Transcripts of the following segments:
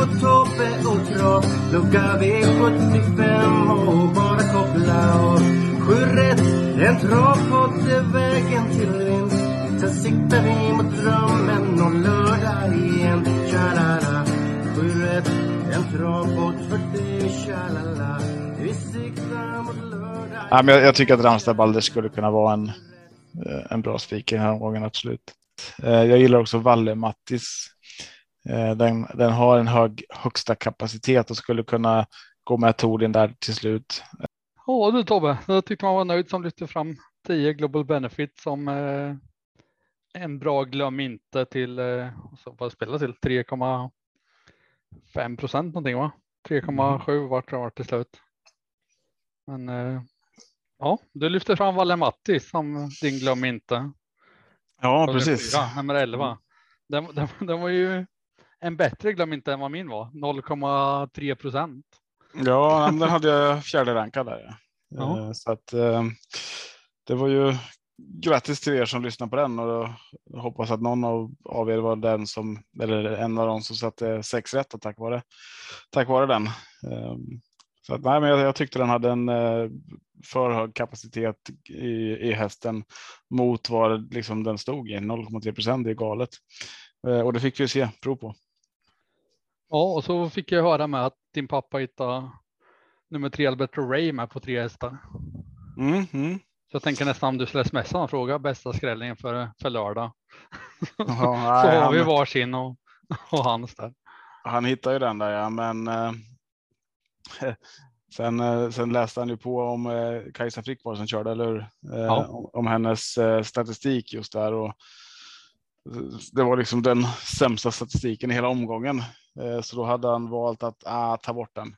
Marco, Tobbe och Trav Lucka V75 och bara koppla av. Sju rätt, en travpodd är vägen till vinst. Sen siktar vi mot drömmen om lördag igen. Tja-la-la. Sju rätt, en travpodd för dig Tja-la-la. Vi siktar mot lördag Ja, men jag, jag tycker att Ramstad Balder skulle kunna vara en, eh, en bra spik i den här omgången, absolut. Eh, jag gillar också Valle Mattis. Eh, Den, den har en hög högsta kapacitet och skulle kunna gå med Torin där till slut. Ja du Tobbe, jag tyckte man var nöjd som lyfte fram 10 Global Benefit som eh, en bra glöm inte till, eh, så vad spelar till 3,5 procent någonting va? 3,7 vart det var till slut. Men ja, du lyfter fram Valle Matti som din glöm inte. Ja, precis. nummer 11. Den, den, den var ju en bättre glöm inte än vad min var, 0,3 procent. Ja, den hade jag fjärde rankad där. Ja. Eh, Så att eh, det var ju grattis till er som lyssnar på den och hoppas att någon av, er var den som eller en av dem som satte sex rätt och tack vare tack vare den. Eh, Så att, nej, men jag, jag tyckte den hade en för hög kapacitet i, i hästen mot vad liksom den stod i. 0,3 procent, det är galet. Och det fick vi se prov på. Ja, och så fick jag höra med att din pappa hittade nummer tre Alberto Ray med på tre hästar. Mm, mm. Så jag tänker nästan om du skulle smsa och fråga bästa skrällen för, för lördag. Ja, så nej, har vi varsin och, och hans där. Han hittade ju den där ja, men eh, sen, eh, sen läste han ju på om eh, Kajsa Frick var som körde, eller hur? Eh, Ja. om, om hennes eh, statistik just där och det var liksom den sämsta statistiken i hela omgången. Eh, så då hade han valt att ah, ta bort den.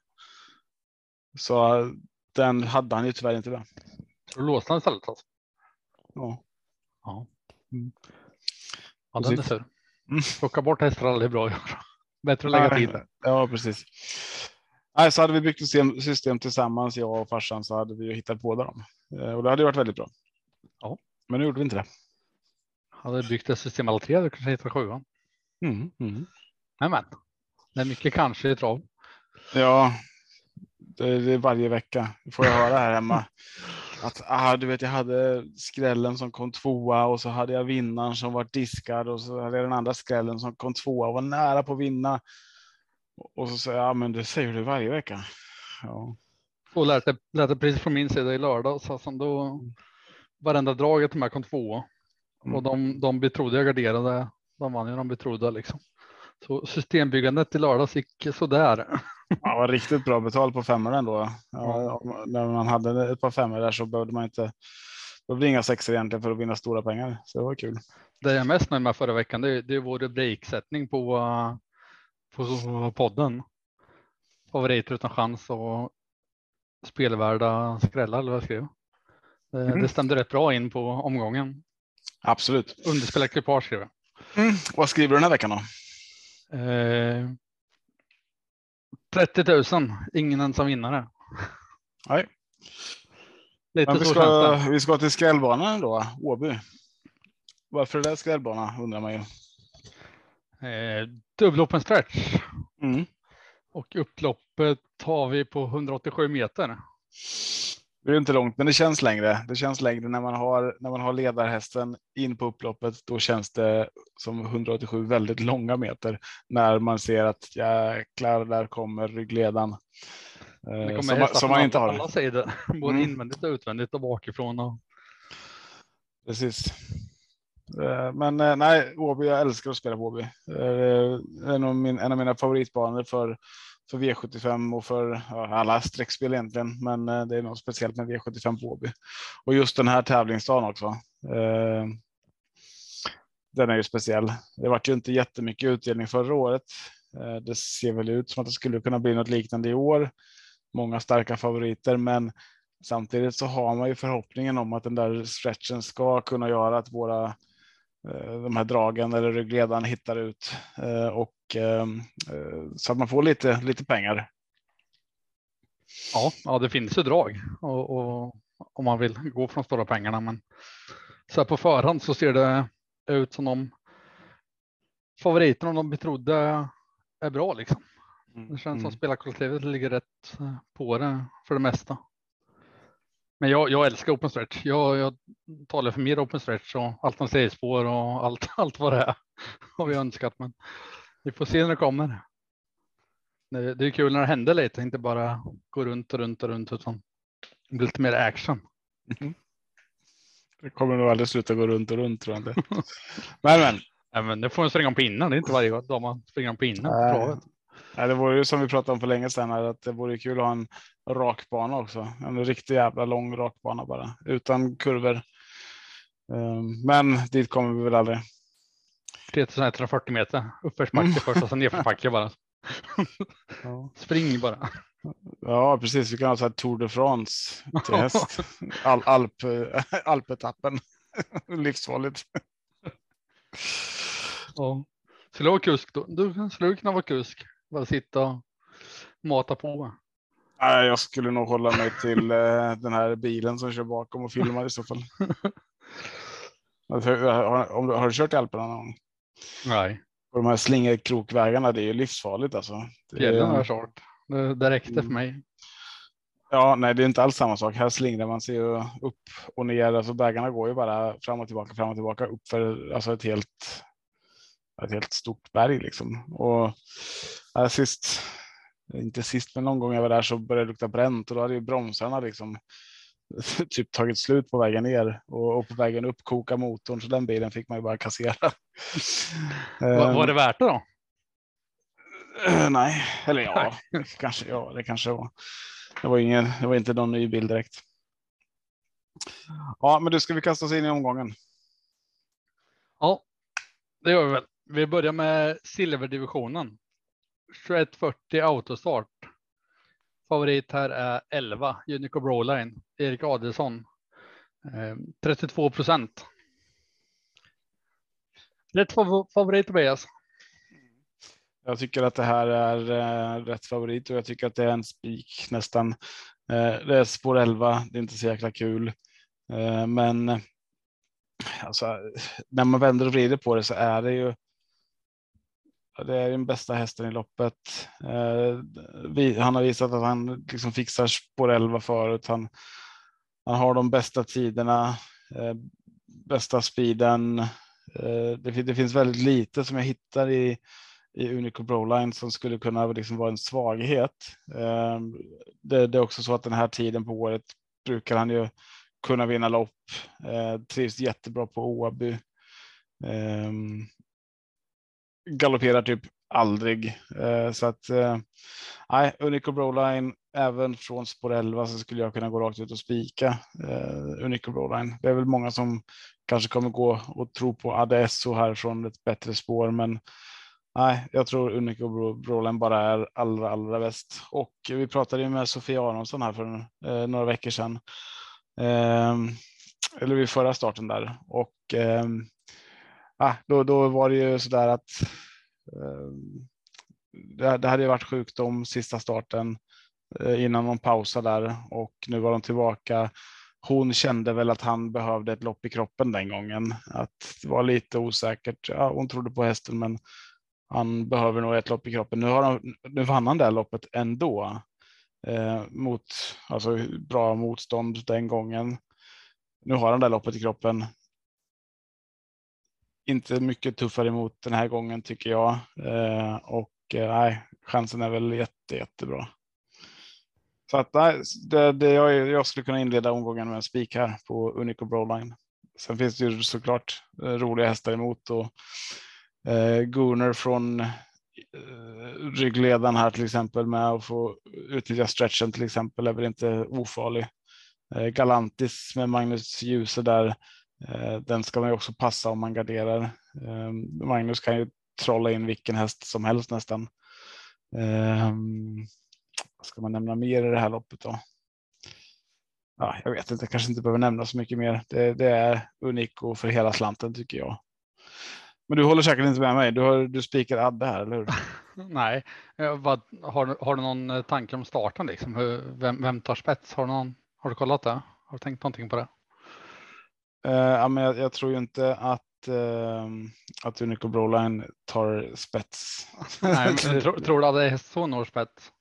Så eh, den hade han ju tyvärr inte där. Så du låste han istället alltså? Ja. Ja. Mm. Ja, den är sur. Plocka bort hästar är aldrig bra att göra. Bättre att lägga Nej, till. Ja, precis. Nej, så hade vi byggt system, system tillsammans, jag och farsan, så hade vi hittat båda dem. Eh, Och det hade varit väldigt bra. Ja. Men nu gjorde vi inte det. Hade byggt ett system alla tre, du kanske hittar sjuan. Mm, mm. Men men, det är mycket kanske i trav. Ja, det, är varje vecka får jag höra här hemma. Att ah, du vet, jag hade skrällen som kom tvåa och så hade jag vinnaren som var diskad och så hade jag den andra skrällen som kom tvåa och var nära på att vinna. Och så säger jag, ja, men det säger du varje vecka. Ja, Och lät det, lät det precis från min sida i lördag. Så som då varenda draget de här kom tvåa. Mm. Och de, de betrodde jag garderade. De vann ju de betrodda liksom. Så systembyggandet i lördags gick sådär. Ja, var riktigt bra betalt på femmor ändå. Ja, när man hade ett par femmor där så behövde man inte. Behövde inga sexor egentligen för att vinna stora pengar. Så det var kul. Det jag är mest nöjd med förra veckan, det är, det är vår rubriksättning på, på podden. Favoriter utan chans och spelvärda skrällar eller vad jag skrev. Det, Mm. det stämde rätt bra in på omgången. Absolut. Underspelad ekipage skrev jag. Vad skriver du den här veckan då? Eh, 30 000, ingen ensam vinnare. Nej. Lite Men vi ska, vi ska till skrällbanan då, Åby. Varför är det skrällbana undrar man ju. Eh, Dubbel stretch Mm. och upploppet har vi på 187 meter. Det är inte långt, men det känns längre. Det känns längre när man har när man har ledarhästen in på upploppet. Då känns det som 187 väldigt långa meter när man ser att jäklar, där kommer ryggledaren. Det Eh, kommer som, man- som man inte har. alla sidor, både Mm. invändigt och utvändigt och bakifrån. Och, Precis. Eh, Men eh, nej, Åby, jag älskar att spela på Åby. Det är en av mina favoritbanor för, för V75 och för ja, alla streckspel egentligen. Men eh, det är något speciellt med V75 på Åby. Och just den här tävlingsdagen också. eh, Den är ju speciell. Det vart ju inte jättemycket utdelning förra året. Eh, det ser väl ut som att det skulle kunna bli något liknande i år. Många starka favoriter, men samtidigt så har man ju förhoppningen om att den där stretchen ska kunna göra att våra de här dragen eller ryggledaren hittar ut och så att man får lite, lite pengar. Ja, ja, det finns ju drag och, och om man vill gå från stora pengarna, men så här på förhand så ser det ut som om favoriterna de betrodde är bra liksom. Mm, det känns mm. som spelarkollektivet ligger rätt eh, på det för det mesta. Men jag, jag älskar open stretch. Jag, jag talar för mer open stretch och alternativspår och allt, allt vad det är har vi önskat. Men vi får se när det kommer. Det, det är kul när det händer lite, inte bara gå runt och runt och runt utan det blir lite mer action. Mm. Det kommer nog aldrig sluta gå runt och runt tror jag inte. Men men. Ja, men det får man springa om pinnen. Det är inte varje dag man springer om pinnen. Äh, nej, det vore ju som vi pratade om för länge sedan att det vore kul att ha en rak bana också. En riktigt jävla lång rak bana bara utan kurvor. Um, men dit kommer vi väl aldrig. 3140 meter uppförsbacke mm. först och sen nedförsbacke bara. ja. Spring bara. Ja, precis. Vi kan ha så här Tour de France till häst. Al Alp, Alpetappen. Livsfarligt. Ja. Skulle vara kusk då? Du skulle kunna vara kusk. Bara sitta och mata på. Nej, jag skulle nog hålla mig till eh, den här bilen som kör bakom och filmar i så fall. har, om, har du kört i Alperna någon gång? Nej. Och de här slingerkrokvägarna, det är ju livsfarligt alltså. Fjällen har jag kört. Det, det räckte för mm. mig. Ja, nej, det är inte alls samma sak. Här slingrar man sig ju upp och ner. Alltså vägarna går ju bara fram och tillbaka, fram och tillbaka upp för alltså ett helt. Ett helt stort berg liksom. Och ja, sist, inte sist, men någon gång jag var där så började det lukta bränt och då hade ju bromsarna liksom typ tagit slut på vägen ner och, och på vägen upp koka motorn. Så den bilen fick man ju bara kassera. Var, var det värt det då? Uh, nej, eller ja, kanske ja, det kanske var. Det var ingen, det var inte någon ny bil direkt. Ja, men du ska vi kasta oss in i omgången? Ja, det gör vi väl. Vi börjar med silverdivisionen. 2140 autostart. Favorit här är 11 Unico Broline, Erik Adelsson. Ehm, 32 procent. Rätt favorit Tobias. Jag tycker att det här är eh, rätt favorit och jag tycker att det är en spik nästan. Eh, det är spår 11, det är inte så jäkla kul. Eh, men alltså, när man vänder och vrider på det så är det ju det är den bästa hästen i loppet. Eh, han har visat att han liksom fixar spår 11 förut. Han, han har de bästa tiderna, eh, bästa speeden. Eh, det, det finns väldigt lite som jag hittar i i Unico Broline som skulle kunna liksom vara en svaghet. Det, det, är också så att den här tiden på året brukar han ju kunna vinna lopp. Trivs jättebra på Åby galopperar typ aldrig eh, så att eh, nej, Unico Broline även från spår 11 så skulle jag kunna gå rakt ut och spika eh, Unico Broline. Det är väl många som kanske kommer gå och tro på Adesso här från ett bättre spår, men Nej, jag tror Unico Broline bara är allra, allra bäst. Och vi pratade ju med Sofia Aronsson här för eh, några veckor sedan. Eh, eller vid förra starten där. Och ehm, ah, då, då var det ju sådär att ehm, det, det hade ju varit sjukdom sista starten eh, innan de pausade där och nu var de tillbaka. Hon kände väl att han behövde ett lopp i kroppen den gången, att det var lite osäkert. Ja, hon trodde på hästen, men han behöver nog ett lopp i kroppen. Nu, har de, nu vann han det här loppet ändå eh, mot alltså, bra motstånd den gången. Nu har han det här loppet i kroppen. Inte mycket tuffare emot den här gången tycker jag eh, och eh, nej, chansen är väl jätte, jättebra. Så att nej, det, det, jag, jag skulle kunna inleda omgången med en spik här på Unico Broline. Sen finns det ju såklart eh, roliga hästar emot och eh, Gunnar från eh, ryggledaren här till exempel med att få utnyttja stretchen till exempel är väl inte ofarlig. Eh, Galantis med Magnus Djuse där. Eh, den ska man ju också passa om man garderar. Ehm, Magnus kan ju trolla in vilken häst som helst nästan. Ehm, vad ska man nämna mer i det här loppet då? Ja, jag vet inte, kanske inte behöver nämna så mycket mer. Det, det är Unico för hela slanten tycker jag. Men du håller säkert inte med mig. Du, har, du spikar Adde här, eller hur? Nej, eh, vad, har, har du någon eh, tanke om starten? Liksom? Vem, vem tar spets? Har du, någon, har du kollat det? Har du tänkt någonting på det? Uh, ja, men jag, jag, tror ju inte att, uh, att Unico Broline tar spets. Nej, men, tror, tror du att det är så når spets?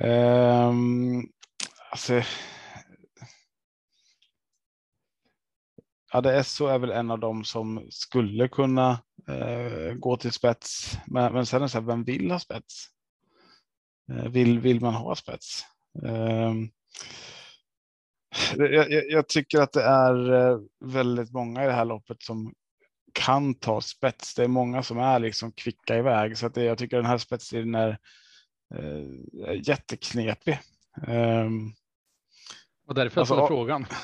Um, alltså, Adesso är väl en av dem som skulle kunna eh, gå till spets. Men, men sen är det så här, vem vill ha spets? Eh, vill, vill man ha spets? Eh, jag, jag, tycker att det är eh, väldigt många i det här loppet som kan ta spets. Det är många som är liksom kvicka iväg så att det, jag tycker den här spetstiden är eh, jätteknepig. Um, och därför alltså, jag frågan.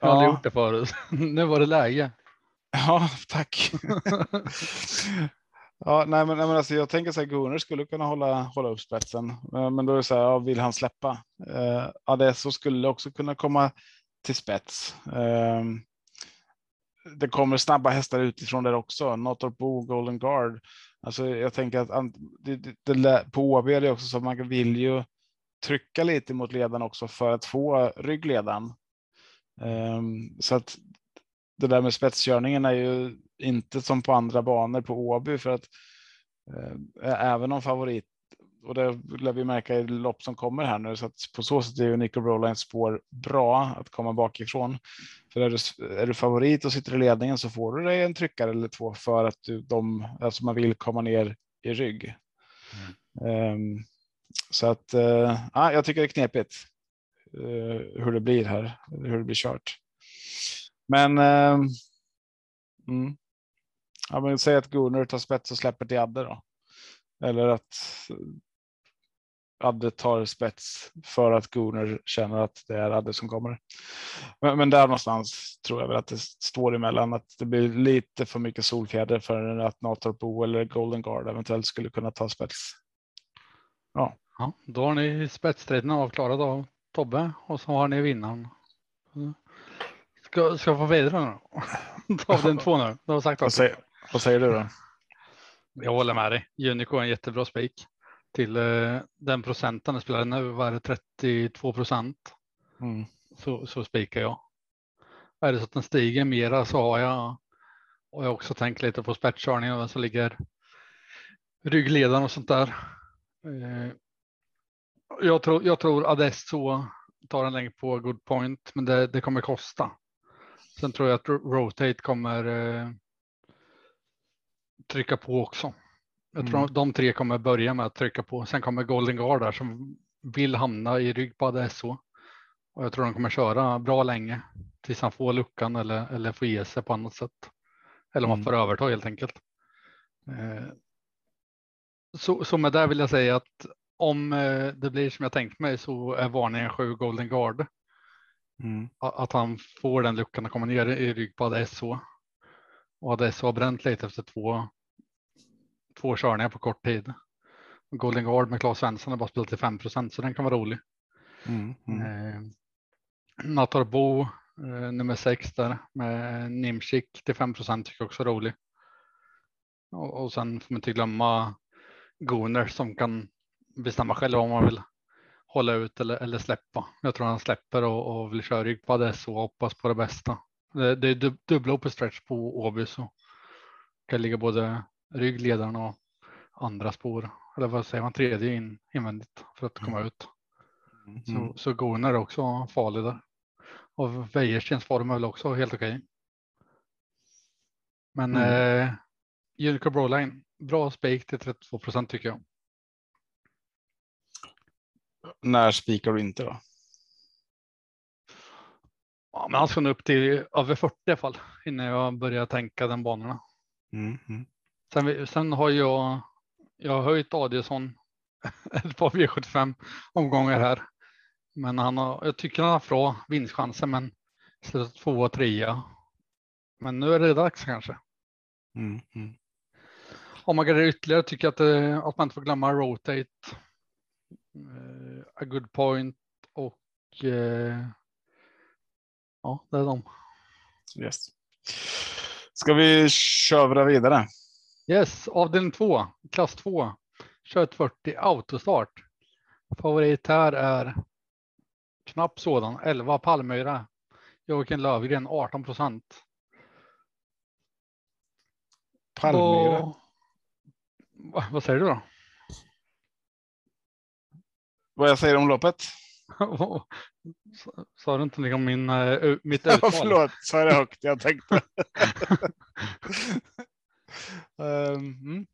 Jag har aldrig gjort det förut. Nu var det läge. Ja, tack. ja, nej, men, nej, men alltså, jag tänker så här, Gunnar skulle kunna hålla, hålla upp spetsen, eh, men då är det så här, ja, vill han släppa? Eh, ja, det så skulle också kunna komma till spets. Eh, det kommer snabba hästar utifrån där också. Notorpo, Golden Guard. Alltså, jag tänker att det, det, det, på OB är det också så att man vill ju trycka lite mot ledaren också för att få ryggledaren. Um, ehm, så att det där med spetskörningen är ju inte som på andra banor på Åby för att eh, även om favorit och det lär vi märka i lopp som kommer här nu så att på så sätt är ju Nico Brolines spår bra att komma bakifrån. För är du, är du favorit och sitter i ledningen så får du dig en tryckare eller två för att du, de, alltså man vill komma ner i rygg. Mm. Um, så att uh, ja, jag tycker det är knepigt. Eh, hur det blir här, hur det blir kört. Men. Eh, mm. Ja, men säg att Gunnar tar spets och släpper till Adde då. Eller att Adde tar spets för att Gunnar känner att det är Adde som kommer. Men, men, där någonstans tror jag väl att det står emellan att det blir lite för mycket solfjäder för att Natorpo eller Golden Guard eventuellt skulle kunna ta spets. Ja. ja då har ni spetsstriden avklarad av Tobbe och så har ni vinnaren. Ska, ska jag få vidare nu? Ta den två nu. Du har sagt säger, vad säger du då? Jag håller med dig. Unico är en jättebra spik till eh, den procenten. Det spelar nu var det 32 procent. Mm. Så, så spikar jag. Är det så att den stiger mera så har jag och jag har också tänkt lite på spetskörningen och så ligger ryggledaren och sånt där. Eh, jag tror, jag tror Adesso tar en längre på good point, men det, det kommer kosta. Sen tror jag att Rotate kommer eh, trycka på också. Jag tror mm. de tre kommer börja med att trycka på. Sen kommer Golden Guard där som vill hamna i rygg på Adesso. Och jag tror de kommer köra bra länge tills han får luckan eller, eller får ge sig på annat sätt. Eller man mm. får överta helt enkelt. Eh, så, så med det vill jag säga att om eh, det blir som jag tänkt mig så är varningen sju Golden Guard. Mm. Att han får den luckan att komma ner i rygg på ADSH. Och ADSH har bränt lite efter två, två körningar på kort tid. Golden Guard med Claes Svensson har bara spelat till 5% så den kan vara rolig. Mm. Mm. Eh, Natorbo eh, nummer 6 där med Nimchik till 5% tycker jag också är rolig. Och, och sen får man inte glömma Gunnar som kan bestämma själv om man vill hålla ut eller, eller släppa. Jag tror han släpper och, och vill köra rygg på ADS och hoppas på det bästa. Det, det är dubbla open stretch på Åby så kan ligga både ryggledaren och andra spår eller vad säger man tredje in invändigt för att komma mm. ut. Mm. Så, så Gunnar är också farlig där. Och Wäjerstens form är väl också helt okej. Men mm. eh, Unico Broline, bra spik till 32 procent tycker jag. När spikar du inte då? Ja, men han ska nog upp till över 40 i alla fall innan jag börjar tänka den banorna. Mm, mm. Sen, sen har jag, jag har höjt Adielsson ett par V75 omgångar här. Men han har, jag tycker han har bra vinstchanser, men slutat två och trea. Men nu är det dags kanske. Mm, mm. Om man garderar ytterligare tycker jag att, det, att man inte får glömma rotate. Uh, a good point och uh, ja, det är de. Yes. Ska vi köra vidare? Yes, avdelning 2, klass 2, kör 40 autostart. Favorit här är knapp sådan, 11 Palmyra. Joakim Lövgren 18 procent. Palmyra. Och, Va- vad säger du då? Vad jag säger om loppet? Sa- Sa du inte någonting om min, eh, mitt Ja, uttal? förlåt, så är det högt. Jag tänkte. Ehm, mm.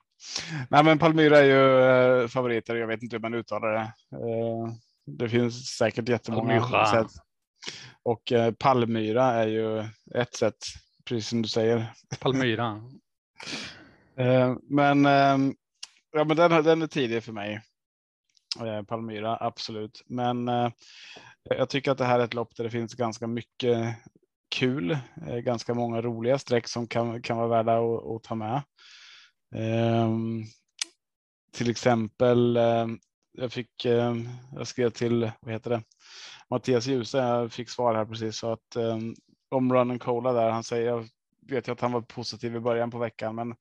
Nej, men Palmyra är ju uh, favoriter. Jag vet inte hur man uttalar det. Eh, det finns säkert jättemånga Palmyra. sätt. Och uh, Palmyra är ju ett sätt, precis som du säger. Palmyra. Eh, men ehm, ja, men den, den är tidig för mig. Eh, Palmyra, absolut. Men eh, jag tycker att det här är ett lopp där det finns ganska mycket kul, eh, ganska många roliga streck som kan, kan vara värda att, att ta med. Ehm, till exempel, eh, jag fick, eh, jag skrev till, vad heter det, Mattias Djuse, jag fick svar här precis så att ehm, om Run and Cola där, han säger, jag vet ju att han var positiv i början på veckan, men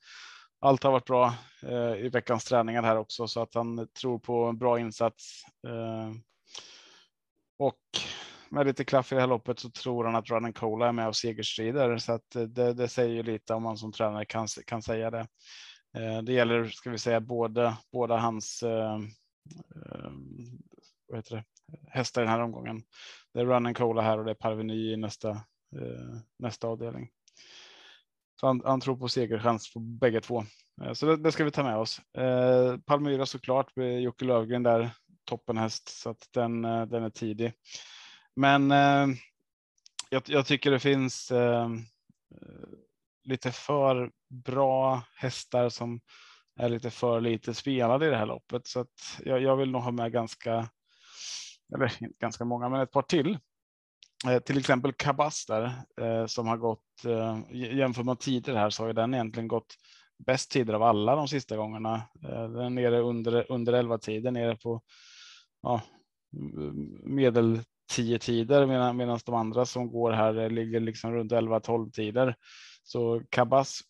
allt har varit bra i veckans träningar här också så att han tror på en bra insats. Och med lite klaff i det här loppet så tror han att Run Cola är med och segerstrider så att eh, det, det säger ju lite om man som tränare kan, kan säga det. Eh, det gäller, ska vi säga, båda, båda hans eh, eh, vad heter det? hästar i den här omgången. Det är Run Cola här och det är Parveny i nästa, eh, nästa avdelning. Så han, han tror på segerchans på bägge två. Så det, det ska vi ta med oss. Eh, Palmyra såklart Jocke Lövgren där, toppenhäst, så att den, den är tidig. Men eh, jag, jag tycker det finns eh, lite för bra hästar som är lite för lite spelade i det här loppet. Så att jag, jag vill nog ha med ganska, eller inte ganska många, men ett par till. Eh, till exempel Kabas där eh, som har gått, eh, jämför man tider här så har ju den egentligen gått bäst tider av alla de sista gångerna. Eh, den är nere under, under 11 tider, nere på ja, medel tio tider medan, medan de andra som går här eh, ligger liksom runt 11-12 tider. Så Kabas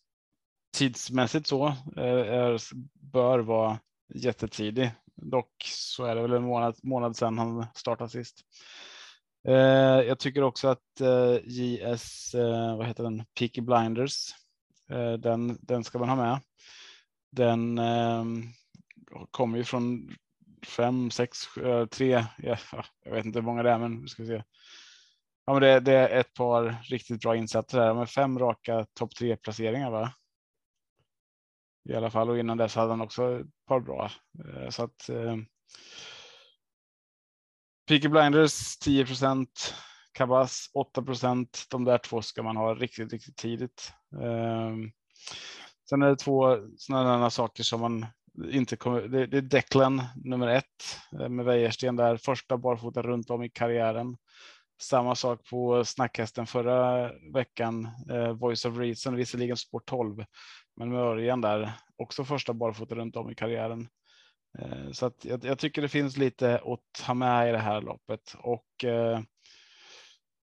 tidsmässigt så eh, är, bör vara jättetidig. Dock så är det väl en månad, månad sedan han startade sist. Eh, jag tycker också att eh, JS, eh, vad heter den, Peaky Blinders, eh, den, den ska man ha med. Den eh, kommer ju från fem, sex, eh, tre, ja, jag vet inte hur många det är, men vi ska se. Ja, men det, det är ett par riktigt bra insatser här med fem raka topp tre placeringar. Va? I alla fall och innan dess hade han också ett par bra. Eh, så att eh, Peaky Blinders 10 Kabas 8 De där två ska man ha riktigt, riktigt tidigt. Eh, Sen är det två sådana saker som man inte kommer. Det, det är Declan nummer ett eh, med Wäjersten där första barfota runt om i karriären. Samma sak på snackhästen förra veckan. Eh, Voice of Reason, visserligen spår 12, men med Örjan där också första barfota runt om i karriären. Eh, Så att jag, jag tycker det finns lite att ta med i det här loppet och eh,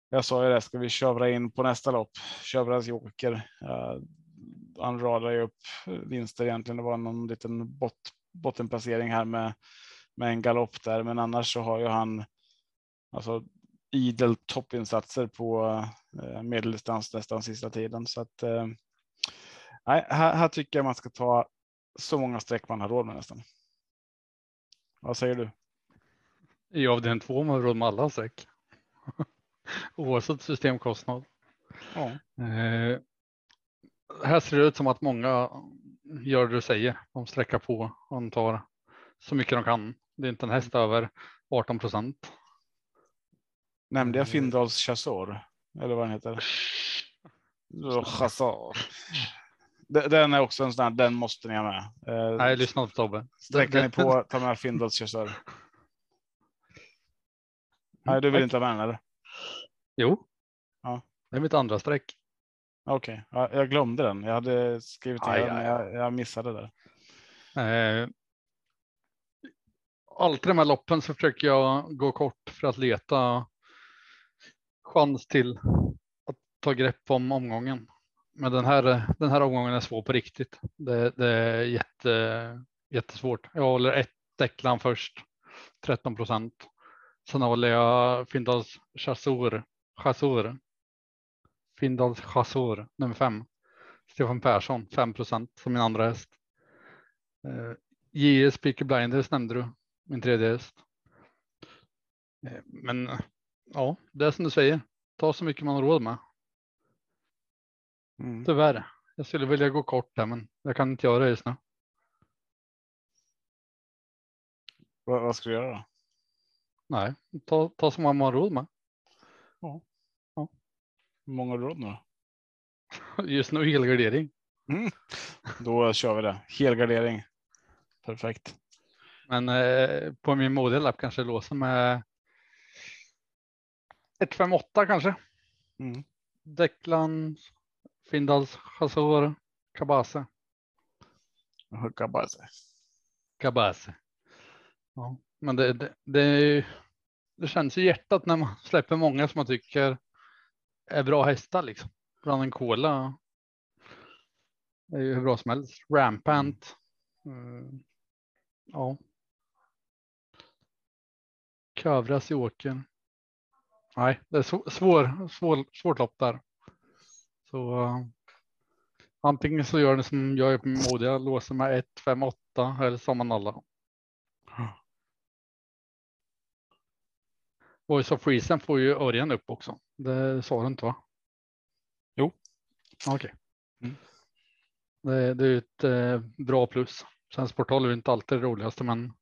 jag sa ju det, ska vi köra in på nästa lopp? Tjövras Joker. Han radar ju upp vinster egentligen. Det var någon liten bot, bottenplacering här med, med en galopp där, men annars så har ju han alltså idel toppinsatser på eh, medeldistans nästan sista tiden. Så att eh, nej, här, här tycker jag man ska ta så många streck man har råd med nästan. Vad säger du? I avdelning två har man råd med alla streck. Oavsett systemkostnad. Ja. Eh, här ser det ut som att många gör det du säger. De sträcker på och de tar så mycket de kan. Det är inte en häst över 18 procent. Nämnde jag Findals Chassor? Eller vad den heter? Chassor. De- Den är också en sån här, den måste ni ha med. Eh, Nej, lyssna på Tobbe. Sträcker ni på, ta med Findals Chassor. Nej, du vill inte ha med den eller? Jo. Ja. Det är mitt andra streck. Okej, ja, jag glömde den. Jag hade skrivit Aj, den, aj, jag, jag missade det. Eh, alltid de här loppen så försöker jag gå kort för att leta chans till att ta grepp om omgången. Men den här, den här omgången är svår på riktigt. Det, det är jätte, jättesvårt. Jag håller ett Declan först, 13 procent. Sen håller jag Findals Chassor, Chassor. Findals Chassor, nummer fem. Stefan Persson, 5 procent som min andra häst. Eh, JS Peaky Blinders nämnde du, min tredje häst. Eh, Men ja, det är som du säger. Ta så mycket man har råd med. Mm. Tyvärr. Jag skulle vilja gå kort där, men jag kan inte göra det just nu. Vad, vad ska du göra då? Nej, ta, ta som man har råd med. Hur många har du råd då? Just nu helgardering. Då kör vi det. Helgardering. Perfekt. Men eh, på min modelapp kanske låser med 158 kanske. Mm. Declan, Findals, Chassor, Kabase. Sig. Kabase. Ja, men det, det, det, det känns i hjärtat när man släpper många som man tycker är bra hästar liksom. Bland en kola. Det är ju hur bra som helst. Rampant. Mm. Ja. Kövras i åkern. Nej, det är svår, svår, svår, svårt lopp där. Så uh, antingen så gör ni som jag gör på min låser med 1, 5, 8 eller så har man alla. Voice of Reason får ju Örjan upp också. Det sa du inte va? Jo. Okej. Mm. Det, det är ett eh, bra plus. Sen Sportal är inte alltid det roligaste, men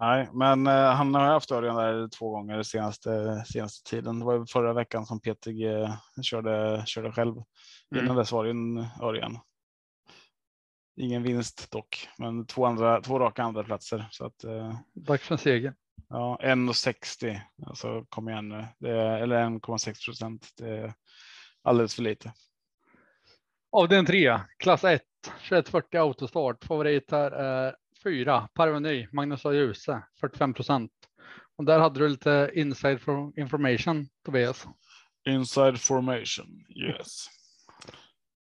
Nej, men eh, han har haft Örjan där två gånger senaste, senaste tiden. Det var förra veckan som Peter G körde, körde själv. Mm. Innan dess var det en Örjan. Ingen vinst dock, men två, andra, två raka andra platser. Så att, eh, dags för en seger. Ja, 1,60. Alltså kom igen nu. Är, eller 1,6 procent. Det är alldeles för lite. Avdelning 3, klass 1, 2140 autostart. Favorit här är 4, Parveny, Magnus A. Djuse, 45 procent. Och där hade du lite inside for information, Tobias. Inside formation, yes.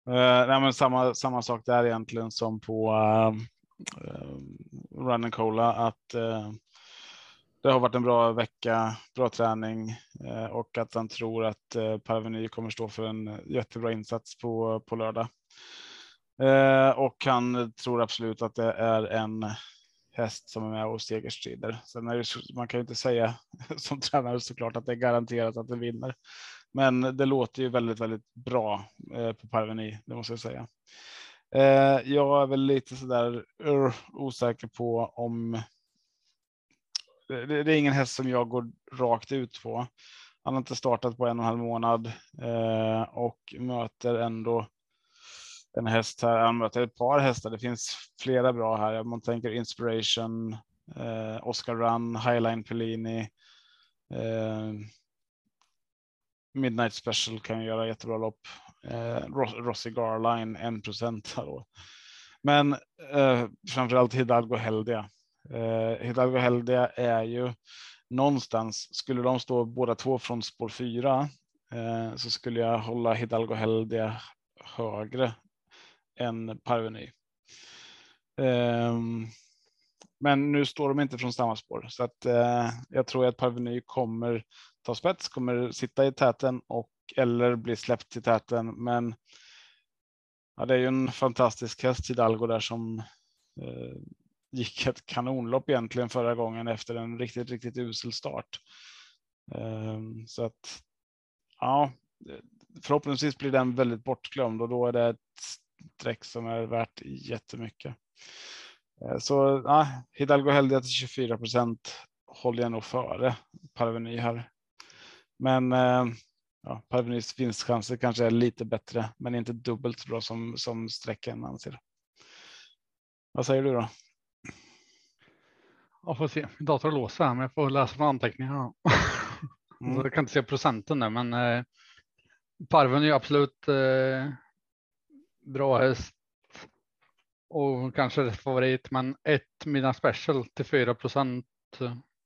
Uh, nej, men samma, samma sak där egentligen som på uh, uh, Run and Cola att uh, det har varit en bra vecka, bra träning eh, och att han tror att eh, Parveny kommer stå för en eh, jättebra insats på, på lördag. Och han tror absolut att det är en häst som är med och segerstrider. Sen är det, så- man kan ju inte säga som tränare såklart att det är garanterat att den vinner. Men det låter ju väldigt, väldigt bra på Parveny, det måste jag säga. Jag är väl lite sådär uh, osäker på om. Det, det är ingen häst som jag går rakt ut på. Han har inte startat på en och en halv månad eh, och möter ändå en häst här. Han möter ett par hästar. Det finns flera bra här. Man tänker Inspiration, eh, Oscar Run, Highline Pellini. Eh, Midnight Special kan göra jättebra lopp. Eh, Ross, Rossi Garline 1 procent. Men eh, framförallt Hidalgo Heldia. Eh, Hidalgo Heldia är ju någonstans. Skulle de stå båda två från spår fyra eh, så skulle jag hålla Hidalgo Heldia högre än Parveny. Eh, men nu står de inte från samma spår så att eh, jag tror att Parveny kommer ta spets, kommer sitta i täten och eller bli släppt i täten. Men ja, det är ju en fantastisk häst Hidalgo där som eh, gick ett kanonlopp egentligen förra gången efter en riktigt, riktigt usel start. Ehm, så att ja, förhoppningsvis blir den väldigt bortglömd och då är det ett streck som är värt jättemycket. Ehm, så ja, Hidalgo Heldia till 24 procent håller jag nog före Parveny här. Men ehm, ja, Parvenys vinstchanser kanske är lite bättre, men inte dubbelt så bra som som sträckan anser. Vad säger du då? Jag får se. Min dator låser här, men jag får läsa från anteckningarna. Mm. Jag kan inte se procenten där, men eh, Parven är ju absolut eh, bra häst och kanske rätt favorit, men ett mina special till 4 procent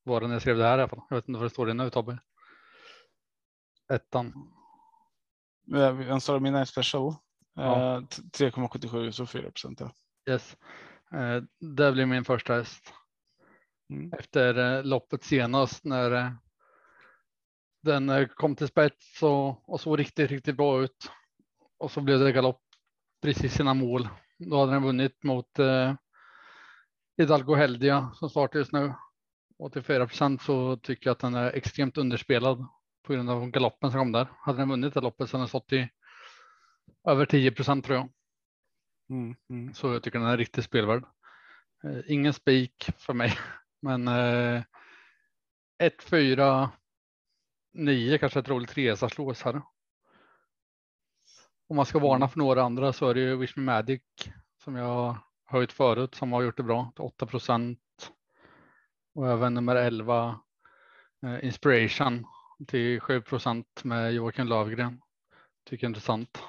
var det när jag skrev det här i alla fall. Jag vet inte vad det står i nu Tobbe. Ettan. Vem sa du? Midnight Special? Ja. Eh, t- 3,77 så 4 procent. Ja. Yes. Eh, det blir min första häst. Mm. Efter eh, loppet senast när eh, den eh, kom till spets och, och såg riktigt, riktigt bra ut. Och så blev det galopp precis innan mål. Då hade den vunnit mot eh, Hidalgo Heldia som startar just nu. 84 procent så tycker jag att den är extremt underspelad på grund av galoppen som kom där. Hade den vunnit det loppet så hade den stått i över 10 procent tror jag. Mm. Mm. Så jag tycker den är riktigt spelvärd. Eh, ingen spik för mig, men eh, 1, 4, 9 kanske ett roligt resa slås här. Om man ska varna för några andra så är det ju Wish Me Magic som jag har höjt förut som har gjort det bra till 8 procent. Och även nummer 11 eh, Inspiration till 7 procent med Joakim Lövgren. Tycker intressant.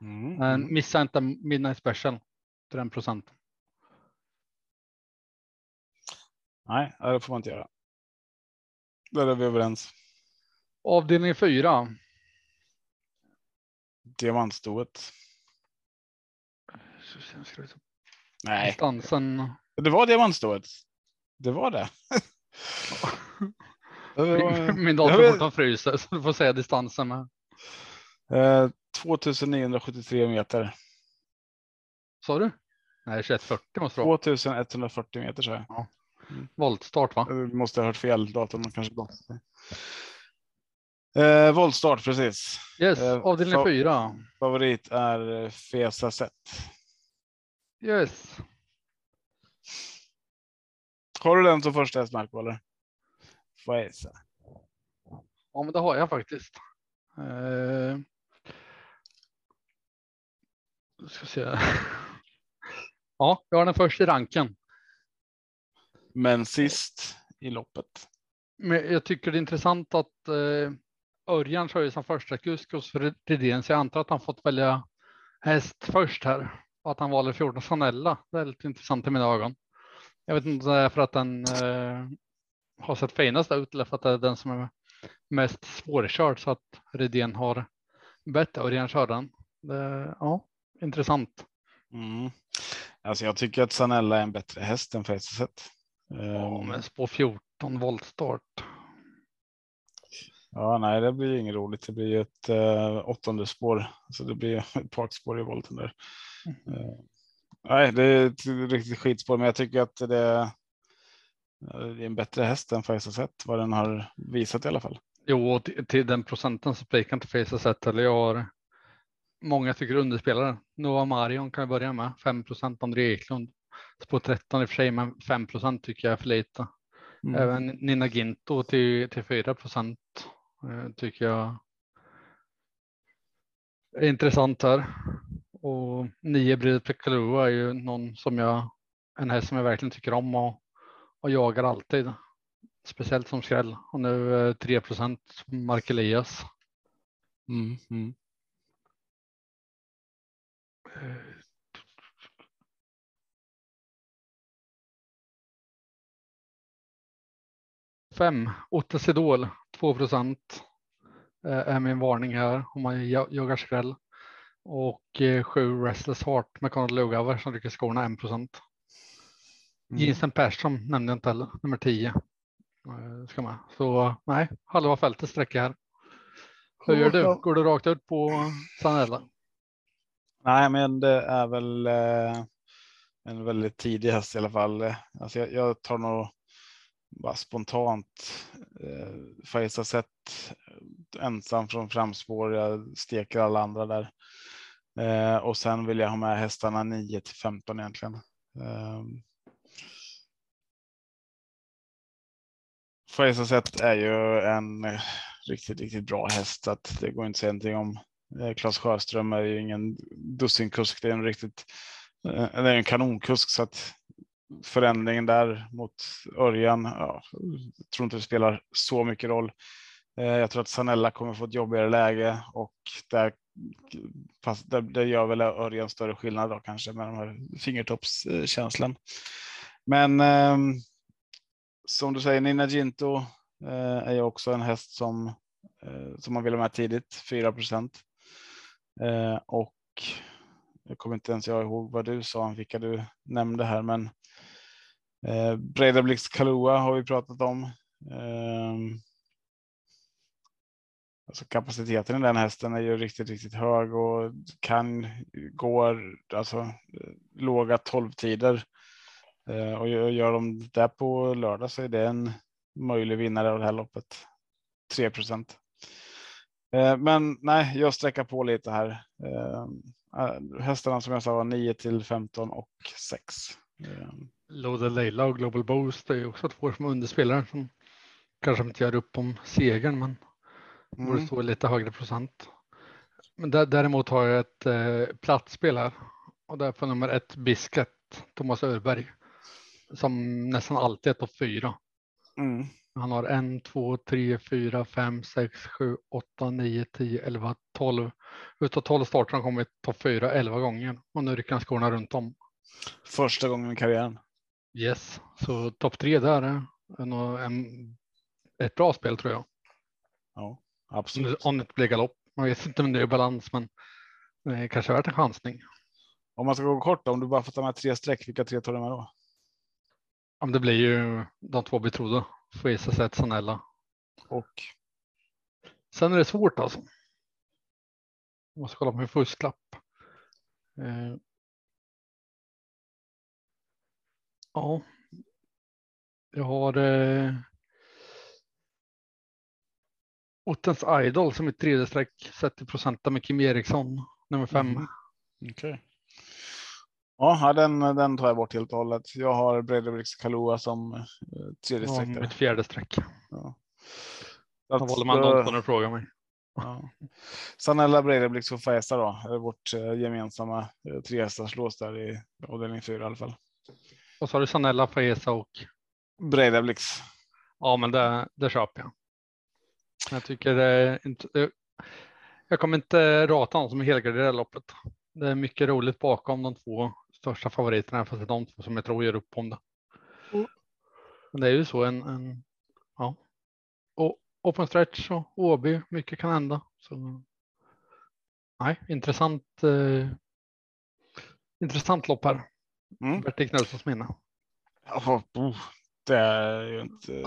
Mm. Men Mm. missa inte Midnight Special till den procenten. Nej, det får man inte göra. Där är vi överens. Avdelning 4. Diamantstoet. Nej, Distansen. det var diamantstoet. Det var det. det var, Min dator fortfarande fryser så du får säga distansen med. eh, 2973 meter. Sa du? Nej, 2140 måste det vara. 2140 meter så jag. Voltstart va? Jag måste ha hört fel. Datorn har kanske. Eh, voltstart precis. Yes, Eh, avdelning fa- 4. Favorit är eh, Fesa Set. Yes. Har du den som första häst Marco eller? Fesa. Ja, men det har jag faktiskt. Eh... Ska se. Ja, jag har den först i ranken. Men sist i loppet. Men jag tycker det är intressant att eh, Örjan kör ju som första kusk hos Rydén, så jag antar att han fått välja häst först här och att han valde 14 Sanella. Det är lite intressant i mina ögon. Jag vet inte om det är för att den eh, har sett finast ut eller för att det är den som är mest svårkörd så att Rydén har bett Örjan köra den. Det, ja, intressant. Mm. Alltså jag tycker att Sanella är en bättre häst än Fesa Set. Ja, Ehm, men spår 14 voltstart. Ja, nej, det blir inget roligt. Det blir ju ett eh, åttonde spår, så det blir ett bakspår i volten där. Eh, nej, det är ett riktigt skitspår, men jag tycker att det är, eh, det är en bättre häst än Faiza sett vad den har visat i alla fall. Jo, och till, till den procenten så spikar inte Face sett eller jag har många tycker underspelare. Nova Marion kan vi börja med 5 procent. André Eklund på 13 i och för sig, men 5 procent tycker jag är för lite. Mm. Även Nina Ginto till, till 4 procent eh, tycker jag är intressant här. Och 9 Brid Pekalua är ju någon som jag, en häst som jag verkligen tycker om och, och jagar alltid. Speciellt som skräll. Och nu eh, 3 procent Mark Elias. Mm. Mm. Fem, Ottes Idol, 2 procent är min varning här om man ja- jagar skräll. Och eh, sju Restless Heart med Conrad Lugauer som rycker skorna 1 procent. Mm. Jensen Persson nämnde jag inte heller, nummer 10. eh, Ska med. Så nej, halva fältet sträcker här. Hur gör du? Går du rakt ut på Sanella? Nej, men det är väl eh, en väldigt tidig häst i alla fall. Alltså jag, jag tar nog bara spontant eh, Faiza sett ensam från framspår. Jag steker alla andra där. Eh, och sen vill jag ha med hästarna 9 till 15 egentligen. Eh, Faiza sett är ju en riktigt, riktigt bra häst. så Att det går inte att säga någonting om. Eh, Claes Sjöström är ju ingen dussinkusk. Det är en riktigt eh, det är en kanonkusk så att förändringen där mot Örjan. Ja, jag tror inte det spelar så mycket roll. Eh, jag tror att Sanella kommer få ett jobbigare läge och där, fast det, där gör väl Örjan större skillnad då kanske med de här fingertoppskänslan. Men eh, som du säger, Nina Ginto eh, är ju också en häst som, eh, som man vill ha med tidigt, 4 procent. Eh, och jag kommer inte ens jag ihåg vad du sa, vilka du nämnde här, men eh, Bredabliks Kalua har vi pratat om. Eh, alltså kapaciteten i den hästen är ju riktigt, riktigt hög och kan gå alltså eh, låga tolvtider. Eh, och gör de det på lördag så är det en möjlig vinnare av det här loppet. 3 procent. Eh, men nej, jag sträcker på lite här. Ehm, eh, hästarna som jag sa var 9 till 15 och 6. Loaded Leila och Global Boost är ju också två som underspelare som kanske inte gör upp om segern, men mm. borde stå lite högre procent. Men däremot har jag ett eh, platsspel här och därför nummer ett Bisket, Thomas Örberg, som nästan alltid är topp fyra. Mm. Han har en, två, tre, fyra, fem, sex, sju, åtta, nio, tio, elva, tolv. Utav tolv starter har han kommit topp fyra elva gånger och nu rycker han skorna runt om. Första gången i karriären. Yes, så topp tre där är en, ett bra spel tror jag. Ja, absolut. Om det inte blir galopp. Man vet inte om det är balans, men det är kanske värt en chansning. Om man ska gå kort, om du bara får ta med tre streck, vilka tre tar du med då? Om det blir ju de två betrodda. Fuesa, Zet, Sanella. Och? Sen är det svårt alltså. Jag måste kolla på min fusklapp. Eh. Ja. Jag har eh. Ottens Idol som är tredje streck, 30 procent med Kim Eriksson, nummer fem. Mm. Okej. Okay. Ja, den, den tar jag bort helt och hållet. Jag har Bredabriks Kalua som eh, tredje streck. Ja, mitt fjärde streck. Ja. Då valde man någon när du frågar mig. Ja. Sanella Bredabliks och Färjestad då, är vårt eh, gemensamma eh, trehästarslås där i avdelning fyra i alla fall. Och så har du Sanella, Färjestad och? Bredabliks. Ja, men det, det köper jag. Jag tycker det är inte. Jag kommer inte rata någon som helgarderar loppet. Det är mycket roligt bakom de två största favoriterna, fast det är de två som jag tror gör upp om det. Mm. Men det är ju så en, en ja. Och open stretch och Åby, mycket kan hända. Så, nej, intressant. Eh, intressant lopp här. Mm. Bertil Knutssons minne. Oh, det är ju inte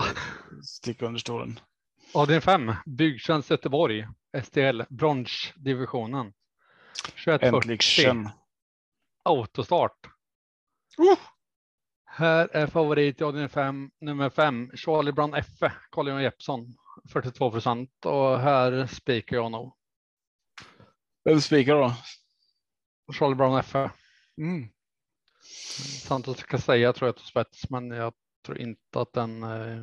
sticka under stolen. Avdelning 5, Byggtjänst Göteborg, STL, bronsdivisionen. 2140. Autostart. Uh! Här är favorit i avdelning 5, nummer 5, Charlie Brown F, Carl-Johan Jeppsson, 42 procent och här spikar jag nog. Vem spikar då? Charlie Brown F. Mm. Santos Castella tror jag tar spets, men jag tror inte att den. Eh,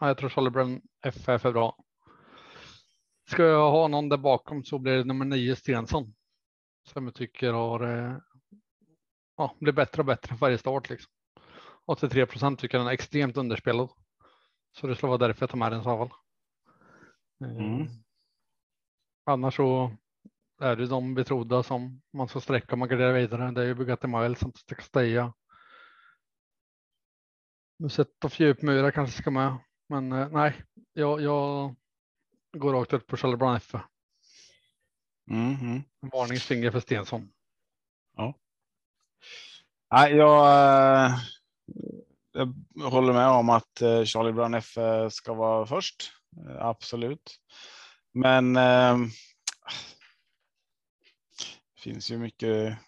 jag tror Charlie Brown F är för bra. Ska jag ha någon där bakom så blir det nummer 9 Stensson som jag tycker har eh, ja, blir bättre och bättre för varje start. Liksom. 83 procent tycker den är extremt underspelad. Så det skulle vara därför jag tar med den i så fall. Mm. Eh, annars så är det de betrodda som man ska sträcka man garderar vidare. Det är ju Bugatti Miles som ska steja. Musett och Fjupmyra kanske ska med, men eh, nej, jag, jag går rakt ut på Charlie F. Mm, mm. Varningsfinger för Stensson. Ja. Nej, jag, eh, jag håller med om att eh, Charlie Brown F ska vara först. Absolut. Men finns ju mycket.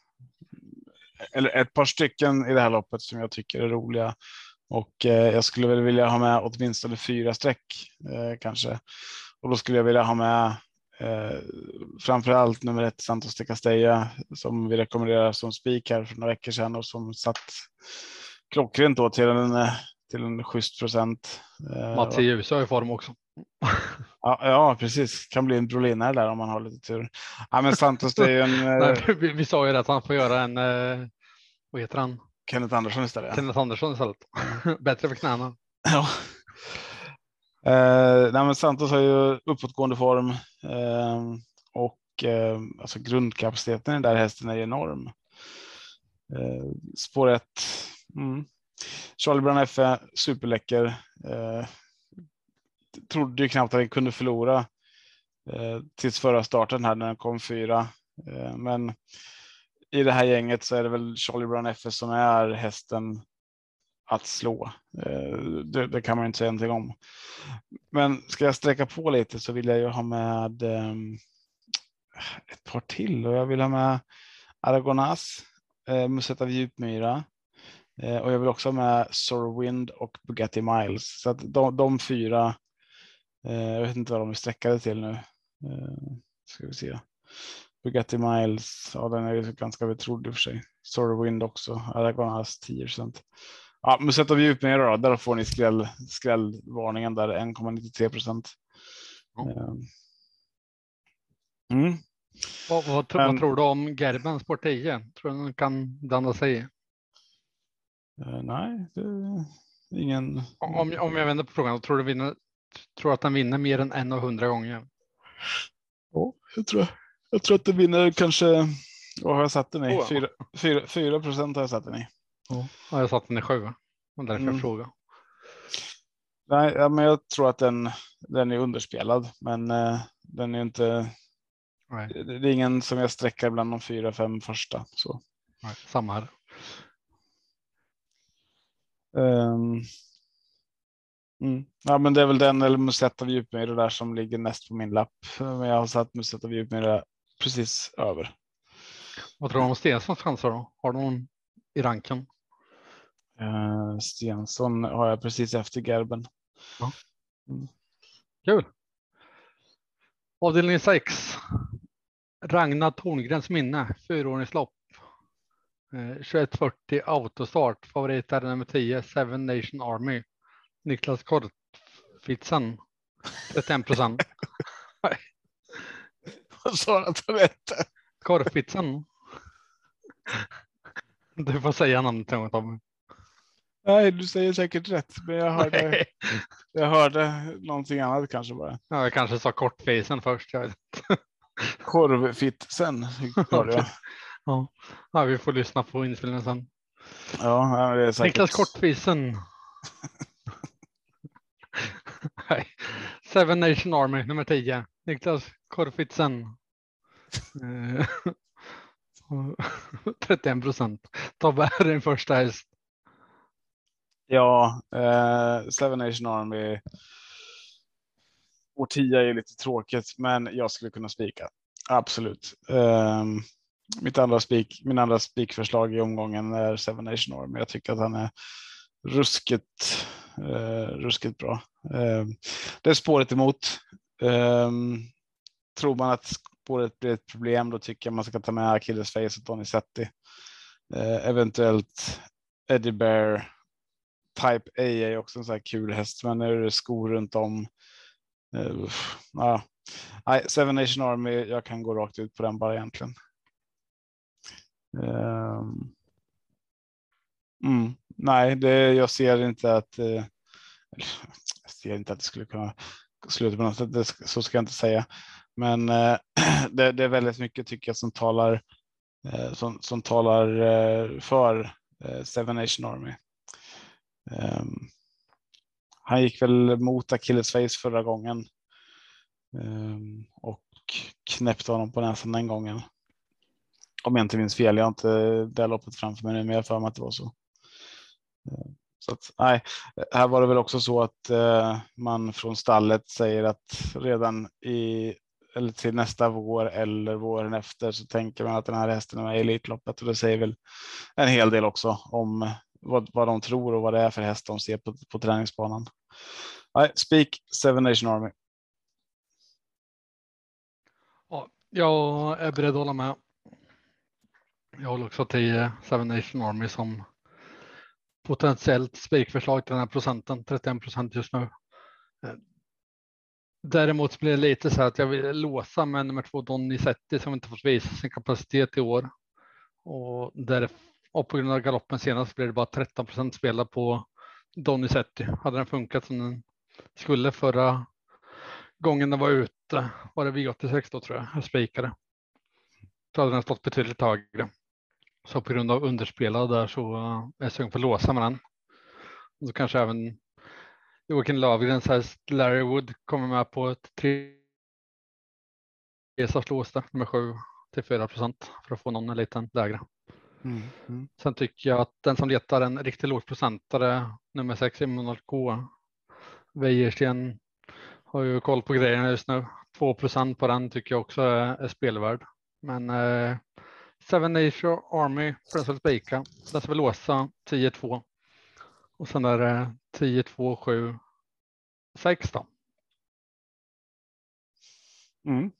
Eller ett par stycken i det här loppet som jag tycker är roliga och eh, jag skulle väl vilja ha med åtminstone fyra streck eh, kanske. Och då skulle jag vilja ha med Eh, framför allt nummer ett Santos de Castella som vi rekommenderar som spik här för några veckor sedan och som satt klockrent då till en, till en schysst procent. Eh, Mats i USA i form också. Ja, ja, precis. Kan bli en Brolina där om man har lite tur. Ja, men Santos, det är ju en. Nej, vi, vi sa ju att han får göra en. Eh, vad heter han? Kenneth Andersson istället. Kenneth Andersson istället. Bättre för knäna. Ja. Eh, nej, men Santos har ju uppåtgående form eh, och eh, alltså grundkapaciteten i den där hästen är enorm. Eh, spår 1. Mm. Charlie är superläcker. Eh, trodde ju knappt att den kunde förlora eh, tills förra starten här när den kom fyra. Eh, men i det här gänget så är det väl Charlie Brown FS som är hästen att slå. Eh, det, det, kan man inte säga någonting om. Men ska jag sträcka på lite så vill jag ju ha med ehm, ett par till och jag vill ha med Aragonas, eh, Musetta Djupmyra eh, och jag vill också ha med Sorwind och Bugatti Miles. Så att de, de fyra, jag vet inte vad de är sträckade till nu. Ska vi se. Bugatti Miles, ja den är ju ganska betrodd i och för sig. Sorwind också, Aragonas 10 procent. Ja, Musetta vi ut med då, där får ni skräll, skrällvarningen där 1,93 procent. Ehm. Mm. Vad, vad, Men, vad, tror du om Gerben Sport 10? Tror du den kan blanda sig i? Nej, det är ingen. Om, om jag vänder på frågan, tror du vinner, tror att den vinner mer än en av hundra gånger? Ja, jag tror, jag tror att den vinner kanske. Vad har jag satt den i? 4 procent har jag satt den i. Ja, jag satt den i sju. Och därför mm. jag frågar. Nej, ja, men jag tror att den, den är underspelad, men eh, den är inte. Nej. Det är ingen som jag sträcker bland de fyra, fem första. Så. Nej, samma här. Um, mm. Ja, men det är väl den eller Musetta djupmyra där som ligger näst på min lapp. Men jag har satt Musetta djupmyra precis över. Vad tror du om Stenssons chanser då? Har du någon i ranken? Uh, Stensson har jag precis efter Gerben. Ja. Mm. Kul. Avdelning 6. Ragnar Torngrens minne, fyraåringslopp. Eh, 2140 autostart. Favorit är nummer 10, Seven Nation Army. Niklas Kortfitsen, 31 procent. Vad sa du att han hette? Korfitsen. Du får säga namnet till Tommy. Nej, du säger säkert rätt, men jag hörde, jag hörde någonting annat kanske bara. Ja, jag kanske sa kortfisen först. Jag Korvfitsen hörde jag. Ja. ja, vi får lyssna på inspelningen sen. Ja, det är säkert. Niklas Kortfisen. Seven Nation Army nummer 10. Niklas Korfitsen. Eh, 31 procent. Tobbe är din första häst. Ja, eh, Seven Nation Army. År 10 är lite tråkigt, men jag skulle kunna spika. Absolut. Eh, mitt andra spik, min andra spikförslag i omgången är Seven Nation Army. Jag tycker att han är ruskigt, eh, ruskigt bra. Eh, det är spåret emot. Eh, tror man att spåret blir ett problem, då tycker jag man ska ta med Achilles Face och Donizetti. Eh, eventuellt Eddie Bear Type A är också en sån här kul häst, men nu är det skor runt om. Uh, ja. Nej, Seven Nation Army, jag kan gå rakt ut på den bara egentligen. Um, mm, nej, det, jag ser inte att. Eh, jag ser inte att det skulle kunna sluta på något sätt. Det, så ska jag inte säga, men eh, det, det, är väldigt mycket tycker jag som talar eh, som, som talar eh, för eh, Seven Nation Army. Um, han gick väl mot Achilles face förra gången um, och knäppte honom på näsan den gången. Om jag inte minns fel. Jag har inte det loppet framför mig nu, men jag för mig att det var så. Så att, nej, här var det väl också så att eh, man från stallet säger att redan i eller till nästa vår eller våren efter så tänker man att den här hästen är med i Elitloppet och det säger väl en hel del också om vad, vad de tror och vad det är för häst de ser på, på träningsbanan. Nej, speak Seven Nation Army. Ja, jag är beredd att hålla med. Jag håller också till eh, Seven Nation Army som potentiellt spikförslag till den här procenten, 31 procent just nu. Eh, däremot blir det lite så här att jag vill låsa med nummer två Donizetti som inte fått visa sin kapacitet i år. Och där och på grund av galoppen senast blev det bara 13 procent spelad på Donizetti. Hade den funkat som den Skulle förra gången den var ute var det V86 då tror jag jag spikade. Då hade den stått betydligt högre. Så på grund av underspelad där så uh, är jag sugen på att låsa med den. Och så kanske även Joakim Lövgrens häst Larry Wood kommer med på ett tre sorts lås där, nummer sju till 4 procent för att få någon liten lägre. Mm. Mm. Sen tycker jag att den som letar en riktigt lågprocentare, nummer sex Immanuel K. Wäjersten har ju koll på grejerna just nu. 2 procent på den tycker jag också är, är spelvärd. Men eh, Seven Nation Army, ska vi låsa 10-2. Och sen är det 10, 2, 7, 6 då. Mm.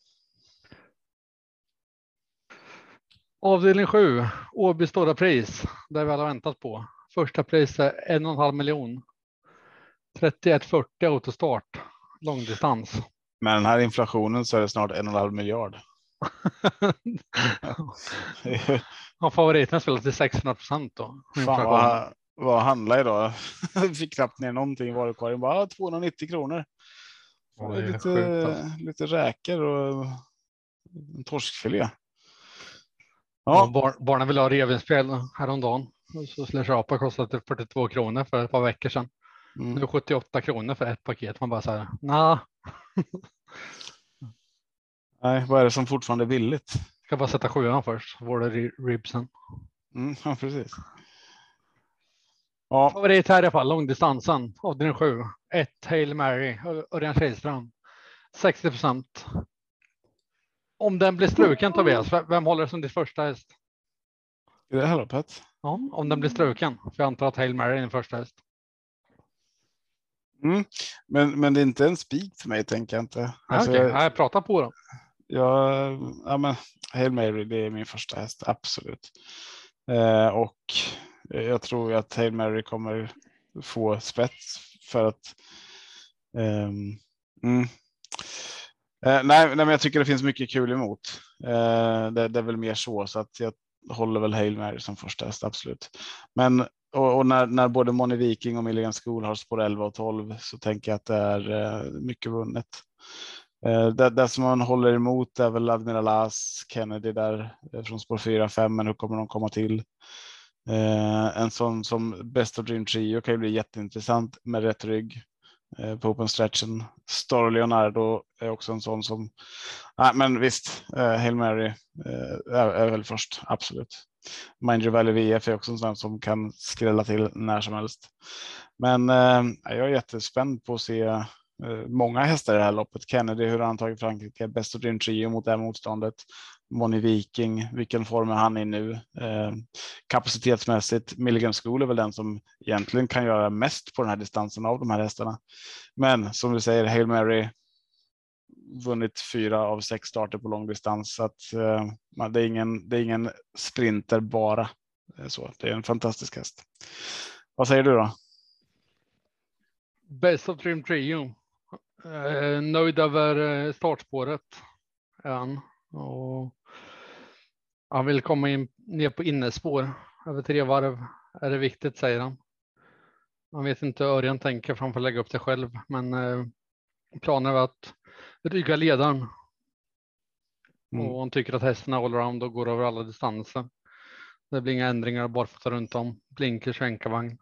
Avdelning 7, Åby stora pris, där vi alla väntat på. Första pris är en och en halv miljon. 3140 autostart, långdistans. Med den här inflationen så är det snart en och en halv miljard. Har favoriterna spelat till 600 procent då? Fan vad, vad handlar idag? Fick knappt ner någonting i varukorgen. Bara 290 kronor. Är lite, sjukt, alltså. lite räkor och en torskfilé. Ja. Bar, barnen vill ha revbensspjäll häromdagen. Och Så köpa kostade 42 kronor för ett par veckor sedan. mm. Nu 78 kronor för ett paket. Man bara så här, nah, Nej, vad är det som fortfarande är billigt? ska bara sätta sjuan först. så får du ribsen. Mm, ja, precis. Ja, Favorit här i alla fall, långdistansen, avdelning 7. 1 Hail Mary, Örjan Kihlström. 60 procent. Om den blir struken Tobias, vem håller som ditt första häst? i det här loppet. Ja, om den blir struken. För jag antar att Hail Mary är din första häst. Mm. Men, men det är inte en spik för mig, tänker jag inte. Alltså, jag, okay. jag pratar på då jag, ja, men, Hail Mary, det är min första häst, absolut. Eh, och jag tror ju att Hail Mary kommer få spets för att Eh, mm. Eh, nej, nej, men jag tycker det finns mycket kul emot. Eh, det, det är väl mer så, så att jag håller väl Hail Mary som första häst, absolut. Men och, och när, när både Moni Viking och Milligan School har spår 11 och 12 så tänker jag att det är eh, mycket vunnet. Eh, det, det som man håller emot är väl Admiral As, Kennedy där eh, från spår 4 5, men hur kommer de komma till? Eh, en sån som Best of Dream Trio kan ju bli jätteintressant med rätt rygg eh, på open stretchen. Star Leonardo är också en sån som, nej men visst, eh, Hail Mary eh, är, är väl först, absolut. Mind Your Valley VF är också en sån som kan skrälla till när som helst. Men eh, jag är jättespänd på att se Eh, många hästar i det här loppet. Kennedy, hur har han tagit Frankrike? Best of Dream Trio mot det här motståndet. Moni Viking, vilken form är han i nu? Eh, kapacitetsmässigt, Milligan School är väl den som egentligen kan göra mest på den här distansen av de här hästarna. Men som du säger, Hail Mary vunnit fyra av sex starter på långdistans så att eh, det, är ingen, det är ingen sprinter bara. Eh, så, det är en fantastisk häst. Vad säger du då? Best of Dream Trio. Eh, nöjd över eh, startspåret. Han. Och han vill komma in ner på innespår. Över tre varv är det viktigt säger han. Man vet inte hur Örjan tänker för han får lägga upp det själv. Men eh, planen är att rygga ledaren. Mm. Och han tycker att hästen är allround och går över alla distanser. Det blir inga ändringar barfota runt om. Blinkers och enkavagn.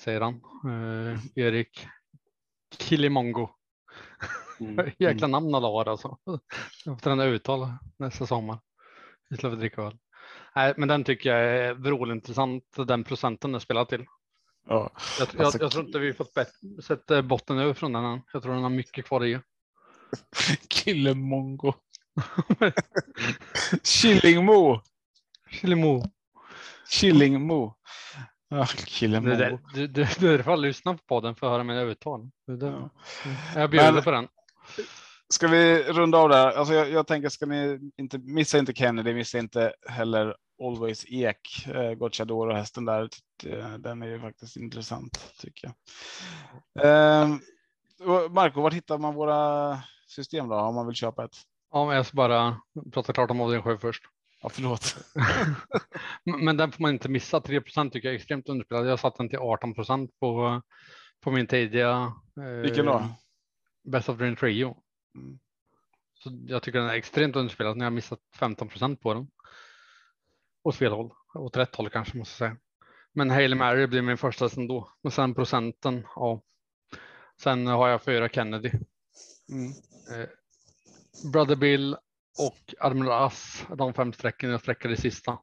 Säger han. Eh, Erik Kilimongo. Mm. Jäkla namn alla har alltså. Jag får träna uttal nästa sommar. Istället för att dricka öl. Nej, men den tycker jag är vrålintressant. Den procenten den spelar till. Ja. Jag, jag, Alltså, jag tror inte vi fått bet- sett eh, botten över från den än. Jag tror den har mycket kvar i. Killemongo. Killingmo. Kilimo. Killingmo. Ja, Det, det, Killemongo. du, du, du fan lyssna på podden för att höra mina uttal. Ja. Jag bjuder Men- på den. Ska vi runda av där? Alltså jag, jag tänker, ska ni inte missa inte Kennedy, missa inte heller Always Ek, eh, Gocciadoro hästen där. Eh, Den är ju faktiskt intressant tycker jag. Eh, och Marco, var hittar man våra system då om man vill köpa ett? Ja, men jag ska bara prata klart om avdelning 7 först. Ja, förlåt. Men den får man inte missa. 3% tycker jag är extremt underspelad. Jag satt den till 18 på, på min tidiga. Vilken då? Best of Dream Trio. Mm. Så jag tycker den är extremt underspelad. Ni har missat 15 procent på den. Åt fel håll, åt rätt håll kanske måste jag säga. Men Hail Mary blir min första sen då. Och sen procenten, ja. Sen har jag fyra Kennedy. Mm. Eh, Brother Bill och Admiral Ass, de fem strecken jag sträcker i sista.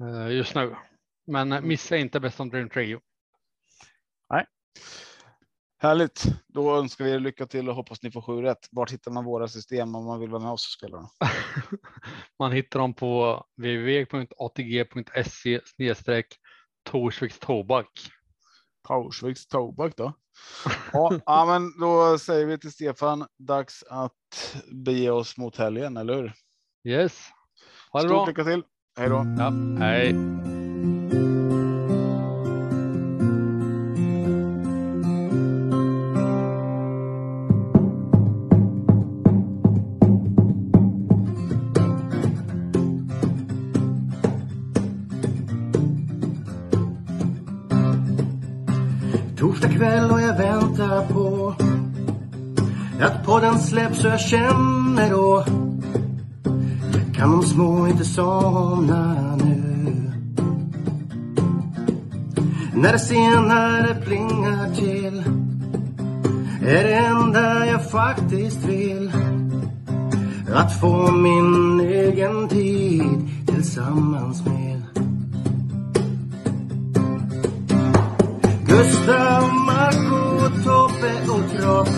Eh, just nu. Men eh, missa inte Best of Dream Trio. Härligt. Då önskar vi er lycka till och hoppas ni får sju rätt. Vart hittar man våra system om man vill vara med oss och spela? Man hittar dem på www.atg.se snedstreck Torsviks tobak. Torsviks tobak då. Ja, ja, men då säger vi till Stefan dags att bege oss mot helgen, eller hur? Yes. Ha det Stort bra. lycka till. Hej då. Ja, hej. Så jag känner då. Kan de små inte somna nu. När det senare plingar till är det enda jag faktiskt vill. Att få min egen tid tillsammans med. Gustav, Marco, Tobbe och Trav